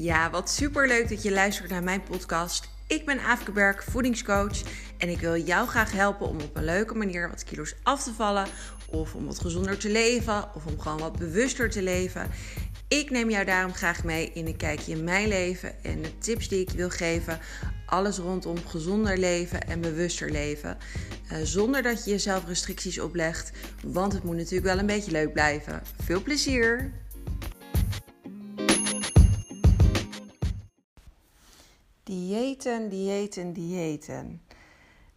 Ja, wat super leuk dat je luistert naar mijn podcast. Ik ben Aafke Berg, voedingscoach. En ik wil jou graag helpen om op een leuke manier wat kilo's af te vallen. Of om wat gezonder te leven. Of om gewoon wat bewuster te leven. Ik neem jou daarom graag mee in een kijkje in mijn leven. En de tips die ik wil geven. Alles rondom gezonder leven en bewuster leven. Uh, zonder dat je jezelf restricties oplegt. Want het moet natuurlijk wel een beetje leuk blijven. Veel plezier! Diëten, diëten, diëten.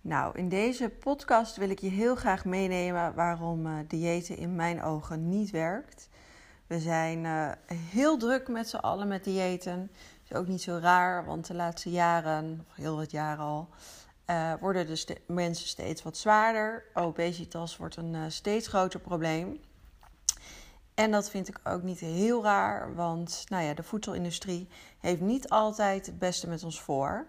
Nou, in deze podcast wil ik je heel graag meenemen waarom uh, diëten in mijn ogen niet werkt. We zijn uh, heel druk met z'n allen met diëten. Is ook niet zo raar, want de laatste jaren, of heel wat jaren al, uh, worden de mensen steeds wat zwaarder. Obesitas wordt een steeds groter probleem. En dat vind ik ook niet heel raar, want nou ja, de voedselindustrie heeft niet altijd het beste met ons voor.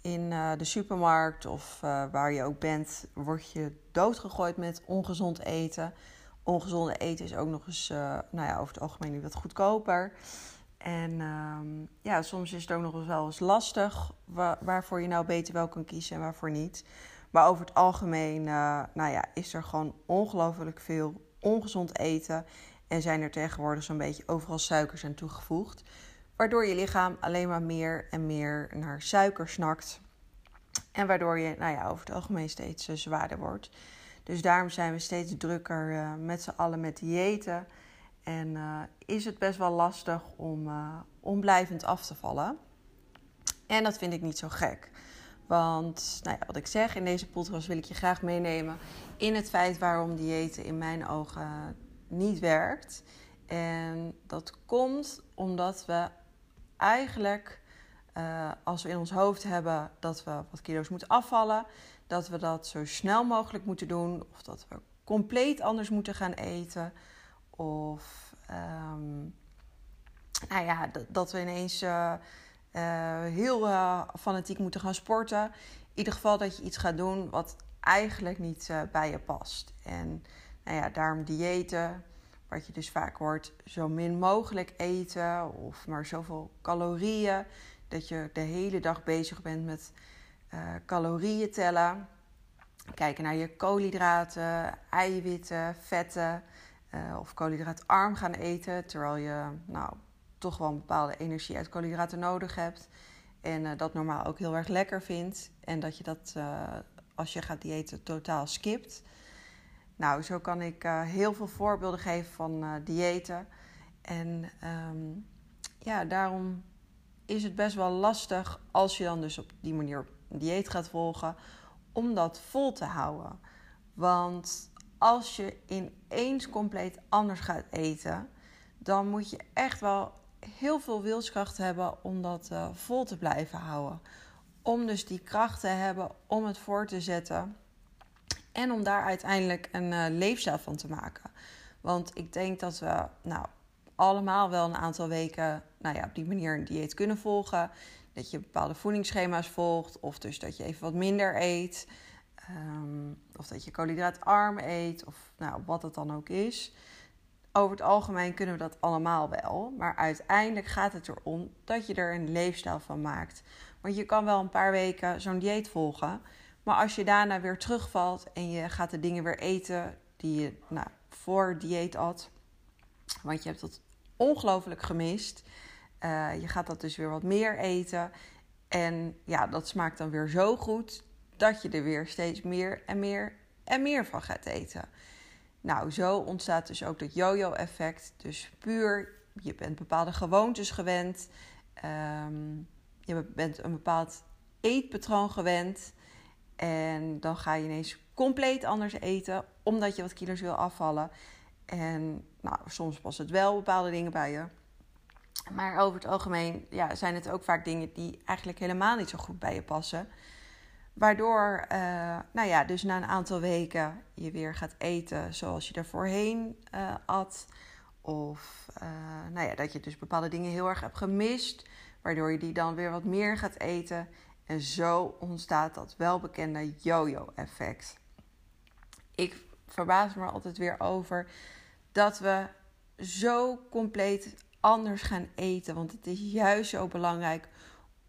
In uh, de supermarkt of uh, waar je ook bent, word je doodgegooid met ongezond eten. Ongezonde eten is ook nog eens, uh, nou ja, over het algemeen wat goedkoper. En um, ja, soms is het ook nog eens wel eens lastig wa waarvoor je nou beter wel kan kiezen en waarvoor niet. Maar over het algemeen, nou ja, is er gewoon ongelooflijk veel ongezond eten. En zijn er tegenwoordig zo'n beetje overal suikers aan toegevoegd. Waardoor je lichaam alleen maar meer en meer naar suiker snakt. En waardoor je nou ja, over het algemeen steeds uh, zwaarder wordt. Dus daarom zijn we steeds drukker uh, met z'n allen met diëten. En uh, is het best wel lastig om, om blijvend af te vallen. En dat vind ik niet zo gek. Want nou ja, wat ik zeg, in deze podcast wil ik je graag meenemen in het feit waarom diëten in mijn ogen niet werkt. En dat komt omdat we eigenlijk, uh, als we in ons hoofd hebben dat we wat kilo's moeten afvallen, dat we dat zo snel mogelijk moeten doen. Of dat we compleet anders moeten gaan eten. Of um, nou ja, dat, we ineens uh, uh, heel fanatiek moeten gaan sporten. In ieder geval dat je iets gaat doen wat eigenlijk niet bij je past. En nou ja, daarom diëten, wat je dus vaak hoort, zo min mogelijk eten of maar zoveel calorieën. Dat je de hele dag bezig bent met uh, calorieën tellen. Kijken naar je koolhydraten, eiwitten, vetten. Uh, of koolhydraatarm gaan eten. Terwijl je nou, toch wel een bepaalde energie uit koolhydraten nodig hebt. En uh, dat normaal ook heel erg lekker vindt. En dat je dat als je gaat diëten totaal skipt. Nou, zo kan ik uh, heel veel voorbeelden geven van uh, diëten. En um, ja, daarom is het best wel lastig als je dan dus op die manier een dieet gaat volgen, om dat vol te houden. Want als je ineens compleet anders gaat eten, dan moet je echt wel heel veel wilskracht hebben om dat uh, vol te blijven houden. Om dus die kracht te hebben om het voor te zetten en om daar uiteindelijk een uh, leefstijl van te maken. Want ik denk dat we nou, allemaal wel een aantal weken nou ja, op die manier een dieet kunnen volgen. Dat je bepaalde voedingsschema's volgt. Of dus dat je even wat minder eet. Um, of dat je koolhydraatarm eet. Of nou, wat het dan ook is. Over het algemeen kunnen we dat allemaal wel. Maar uiteindelijk gaat het erom dat je er een leefstijl van maakt. Want je kan wel een paar weken zo'n dieet volgen. Maar als je daarna weer terugvalt en je gaat de dingen weer eten die je nou, voor dieet at, want je hebt dat ongelooflijk gemist. Uh, je gaat dat dus weer wat meer eten. En ja, dat smaakt dan weer zo goed dat je er weer steeds meer en meer en meer van gaat eten. Nou, zo ontstaat dus ook dat yo-yo-effect. Dus puur, je bent bepaalde gewoontes gewend. Um, je bent een bepaald eetpatroon gewend. En dan ga je ineens compleet anders eten, omdat je wat kilo's wil afvallen. En nou, soms past het wel bepaalde dingen bij je. Maar over het algemeen ja, zijn het ook vaak dingen die eigenlijk helemaal niet zo goed bij je passen. Waardoor, uh, nou ja, dus na een aantal weken je weer gaat eten zoals je er voorheen uh, at. Of uh, nou ja, dat je dus bepaalde dingen heel erg hebt gemist. Waardoor je die dan weer wat meer gaat eten. En zo ontstaat dat welbekende yo-yo-effect. Ik verbaas me altijd weer over dat we zo compleet anders gaan eten. Want het is juist zo belangrijk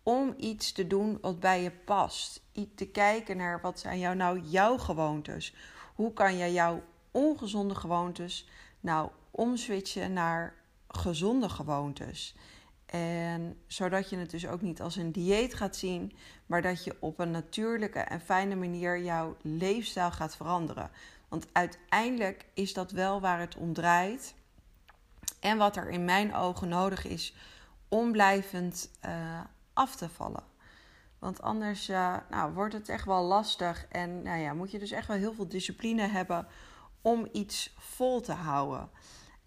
om iets te doen wat bij je past. Te kijken naar wat zijn jou nou jouw gewoontes. Hoe kan je jouw ongezonde gewoontes nou omswitchen naar gezonde gewoontes? En zodat je het dus ook niet als een dieet gaat zien, maar dat je op een natuurlijke en fijne manier jouw leefstijl gaat veranderen. Want uiteindelijk is dat wel waar het om draait. En wat er in mijn ogen nodig is om blijvend uh, af te vallen. Want anders uh, nou, wordt het echt wel lastig. En nou ja, moet je dus echt wel heel veel discipline hebben om iets vol te houden.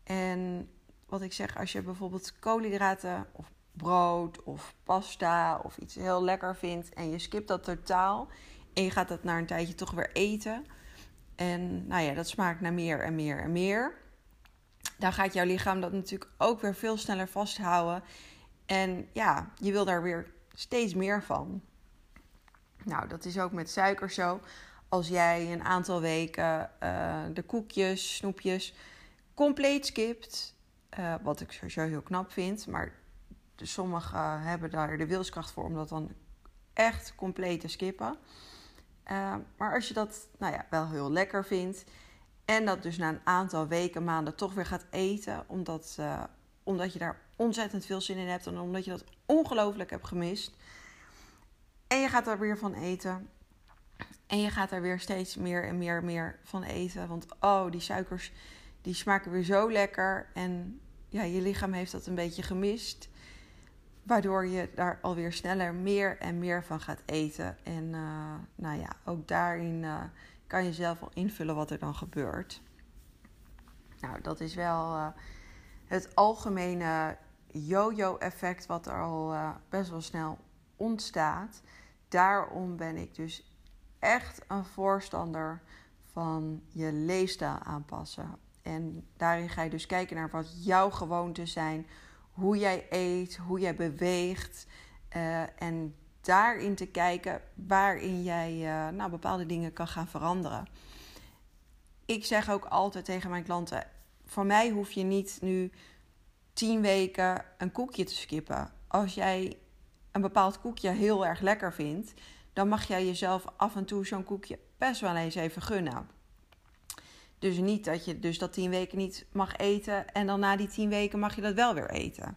En wat ik zeg, als je bijvoorbeeld koolhydraten of brood of pasta of iets heel lekker vindt en je skipt dat totaal en je gaat dat na een tijdje toch weer eten. En nou ja, dat smaakt naar meer en meer en meer. Dan gaat jouw lichaam dat natuurlijk ook weer veel sneller vasthouden. En ja, je wil daar weer steeds meer van. Nou, dat is ook met suiker zo. Als jij een aantal weken uh, de koekjes, snoepjes compleet skipt, uh, wat ik sowieso heel knap vind, maar sommigen hebben daar de wilskracht voor om dat dan echt compleet te skippen. Uh, maar als je dat nou ja, wel heel lekker vindt en dat dus na een aantal weken, maanden toch weer gaat eten, omdat, omdat je daar ontzettend veel zin in hebt en omdat je dat ongelooflijk hebt gemist. En je gaat daar weer van eten. En je gaat daar weer steeds meer en meer en meer van eten. Want oh, die suikers die smaken weer zo lekker. En ja, je lichaam heeft dat een beetje gemist. Waardoor je daar alweer sneller meer en meer van gaat eten. En uh, nou ja, ook daarin uh, kan je zelf al invullen wat er dan gebeurt. Nou, dat is wel uh, het algemene yo-yo-effect wat er al best wel snel ontstaat. Daarom ben ik dus echt een voorstander van je leefstijl aanpassen. En daarin ga je dus kijken naar wat jouw gewoonten zijn, hoe jij eet, hoe jij beweegt. Uh, en daarin te kijken waarin jij uh, nou, bepaalde dingen kan gaan veranderen. Ik zeg ook altijd tegen mijn klanten: voor mij hoef je niet nu tien weken een koekje te skippen. Als jij een bepaald koekje heel erg lekker vindt, dan mag jij jezelf af en toe zo'n koekje best wel eens even gunnen. Dus niet dat je dus dat tien weken niet mag eten en dan na die tien weken mag je dat wel weer eten.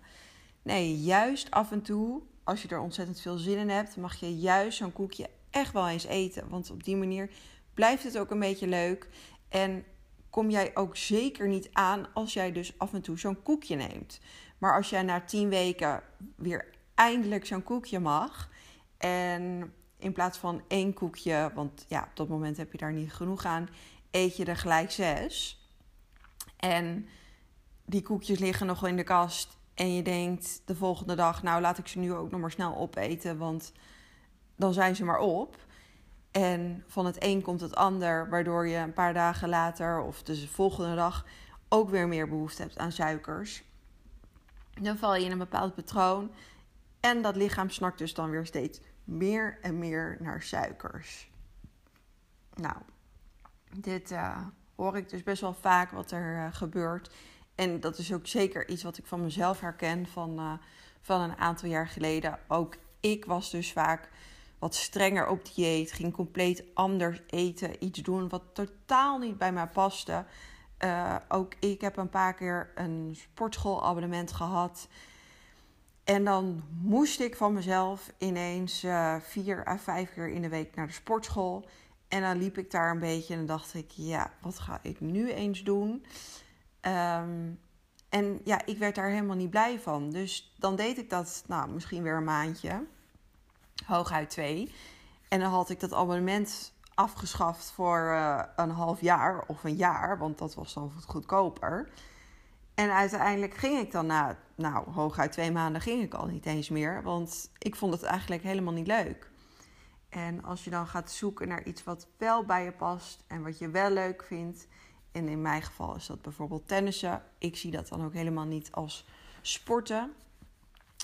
Nee, juist af en toe, als je er ontzettend veel zin in hebt, mag je juist zo'n koekje echt wel eens eten. Want op die manier blijft het ook een beetje leuk. En kom jij ook zeker niet aan als jij dus af en toe zo'n koekje neemt. Maar als jij na tien weken weer eindelijk zo'n koekje mag. En in plaats van één koekje, want ja, op dat moment heb je daar niet genoeg aan, eet je er gelijk zes. En die koekjes liggen nog in de kast. En je denkt de volgende dag, nou laat ik ze nu ook nog maar snel opeten, want dan zijn ze maar op. En van het een komt het ander, waardoor je een paar dagen later of dus de volgende dag ook weer meer behoefte hebt aan suikers. Dan val je in een bepaald patroon en dat lichaam snakt dus dan weer steeds meer en meer naar suikers. Nou, dit uh, hoor ik dus best wel vaak wat er uh, gebeurt. En dat is ook zeker iets wat ik van mezelf herken van, uh, van een aantal jaar geleden. Ook ik was dus vaak wat strenger op dieet, ging compleet anders eten, iets doen wat totaal niet bij mij paste. Ook ik heb een paar keer een sportschoolabonnement gehad. En dan moest ik van mezelf ineens vier à vijf keer in de week naar de sportschool. En dan liep ik daar een beetje en dacht ik, ja, wat ga ik nu eens doen? Um, en ja, ik werd daar helemaal niet blij van. Dus dan deed ik dat, nou, misschien weer een maandje hooguit twee. En dan had ik dat abonnement afgeschaft voor uh, een half jaar of een jaar, want dat was dan goedkoper. En uiteindelijk ging ik dan na, nou, hooguit twee maanden ging ik al niet eens meer, want ik vond het eigenlijk helemaal niet leuk. En als je dan gaat zoeken naar iets wat wel bij je past en wat je wel leuk vindt, en in mijn geval is dat bijvoorbeeld tennissen. Ik zie dat dan ook helemaal niet als sporten,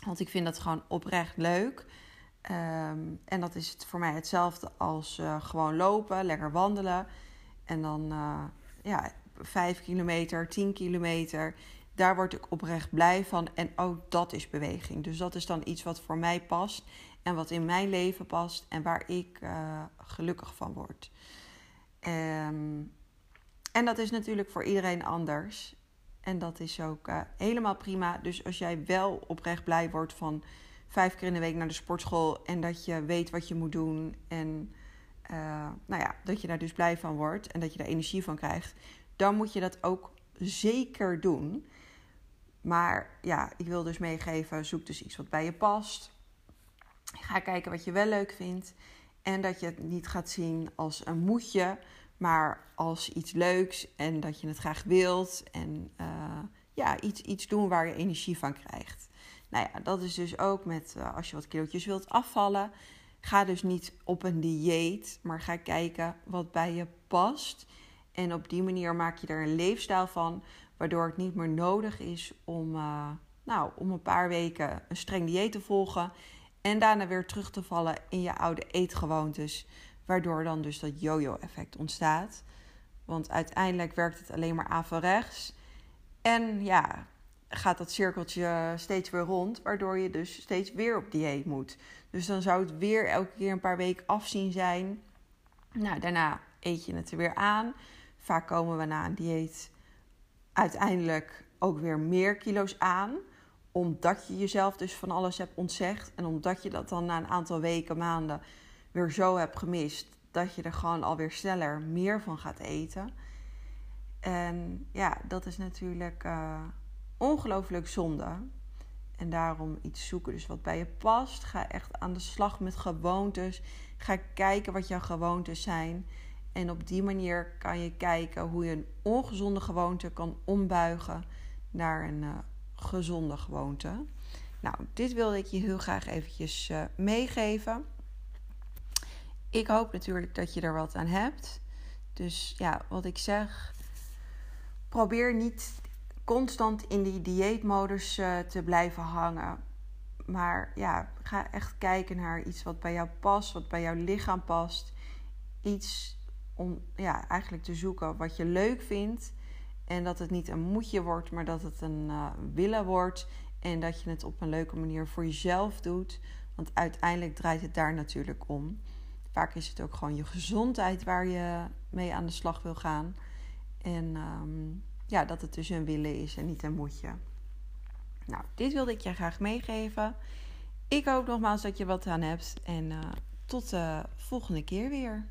want ik vind dat gewoon oprecht leuk. Um, en dat is het voor mij hetzelfde als uh, gewoon lopen, lekker wandelen. En dan uh, ja, 5 kilometer, 10 kilometer. Daar word ik oprecht blij van. En ook dat is beweging. Dus dat is dan iets wat voor mij past en wat in mijn leven past en waar ik uh, gelukkig van word. Um, en dat is natuurlijk voor iedereen anders. En dat is ook uh, helemaal prima. Dus als jij wel oprecht blij wordt van vijf keer in de week naar de sportschool en dat je weet wat je moet doen en uh, nou ja, dat je daar dus blij van wordt en dat je daar energie van krijgt, dan moet je dat ook zeker doen. Maar ja, ik wil dus meegeven: zoek dus iets wat bij je past. Ga kijken wat je wel leuk vindt. En dat je het niet gaat zien als een moetje, maar als iets leuks en dat je het graag wilt. En uh, ja, iets, iets doen waar je energie van krijgt. Nou ja, dat is dus ook met uh, als je wat kilootjes wilt afvallen. Ga dus niet op een dieet, maar ga kijken wat bij je past. En op die manier maak je er een leefstijl van, waardoor het niet meer nodig is om, uh, nou, om een paar weken een streng dieet te volgen. En daarna weer terug te vallen in je oude eetgewoontes. Waardoor dan dus dat yo-yo-effect ontstaat. Want uiteindelijk werkt het alleen maar averechts. En ja, gaat dat cirkeltje steeds weer rond, waardoor je dus steeds weer op dieet moet. Dus dan zou het weer elke keer een paar weken afzien zijn. Nou, daarna eet je het er weer aan. Vaak komen we na een dieet uiteindelijk ook weer meer kilo's aan. Omdat je jezelf dus van alles hebt ontzegd. En omdat je dat dan na een aantal weken, maanden weer zo hebt gemist. Dat je er gewoon alweer sneller meer van gaat eten. En ja, dat is natuurlijk uh, ongelooflijk zonde. En daarom iets zoeken dus wat bij je past. Ga echt aan de slag met gewoontes. Ga kijken wat jouw gewoontes zijn. En op die manier kan je kijken hoe je een ongezonde gewoonte kan ombuigen naar een uh, gezonde gewoonte. Nou, dit wilde ik je heel graag eventjes uh, meegeven. Ik hoop natuurlijk dat je er wat aan hebt. Dus ja, wat ik zeg, probeer niet constant in die dieetmodus uh, te blijven hangen. Maar ja, ga echt kijken naar iets wat bij jou past, wat bij jouw lichaam past. Iets om ja, eigenlijk te zoeken wat je leuk vindt. En dat het niet een moetje wordt, maar dat het een uh, willen wordt. En dat je het op een leuke manier voor jezelf doet. Want uiteindelijk draait het daar natuurlijk om. Vaak is het ook gewoon je gezondheid waar je mee aan de slag wil gaan. En um, ja, dat het dus een willen is en niet een moetje. Nou, dit wilde ik je graag meegeven. Ik hoop nogmaals dat je wat aan hebt. En uh, tot de volgende keer weer.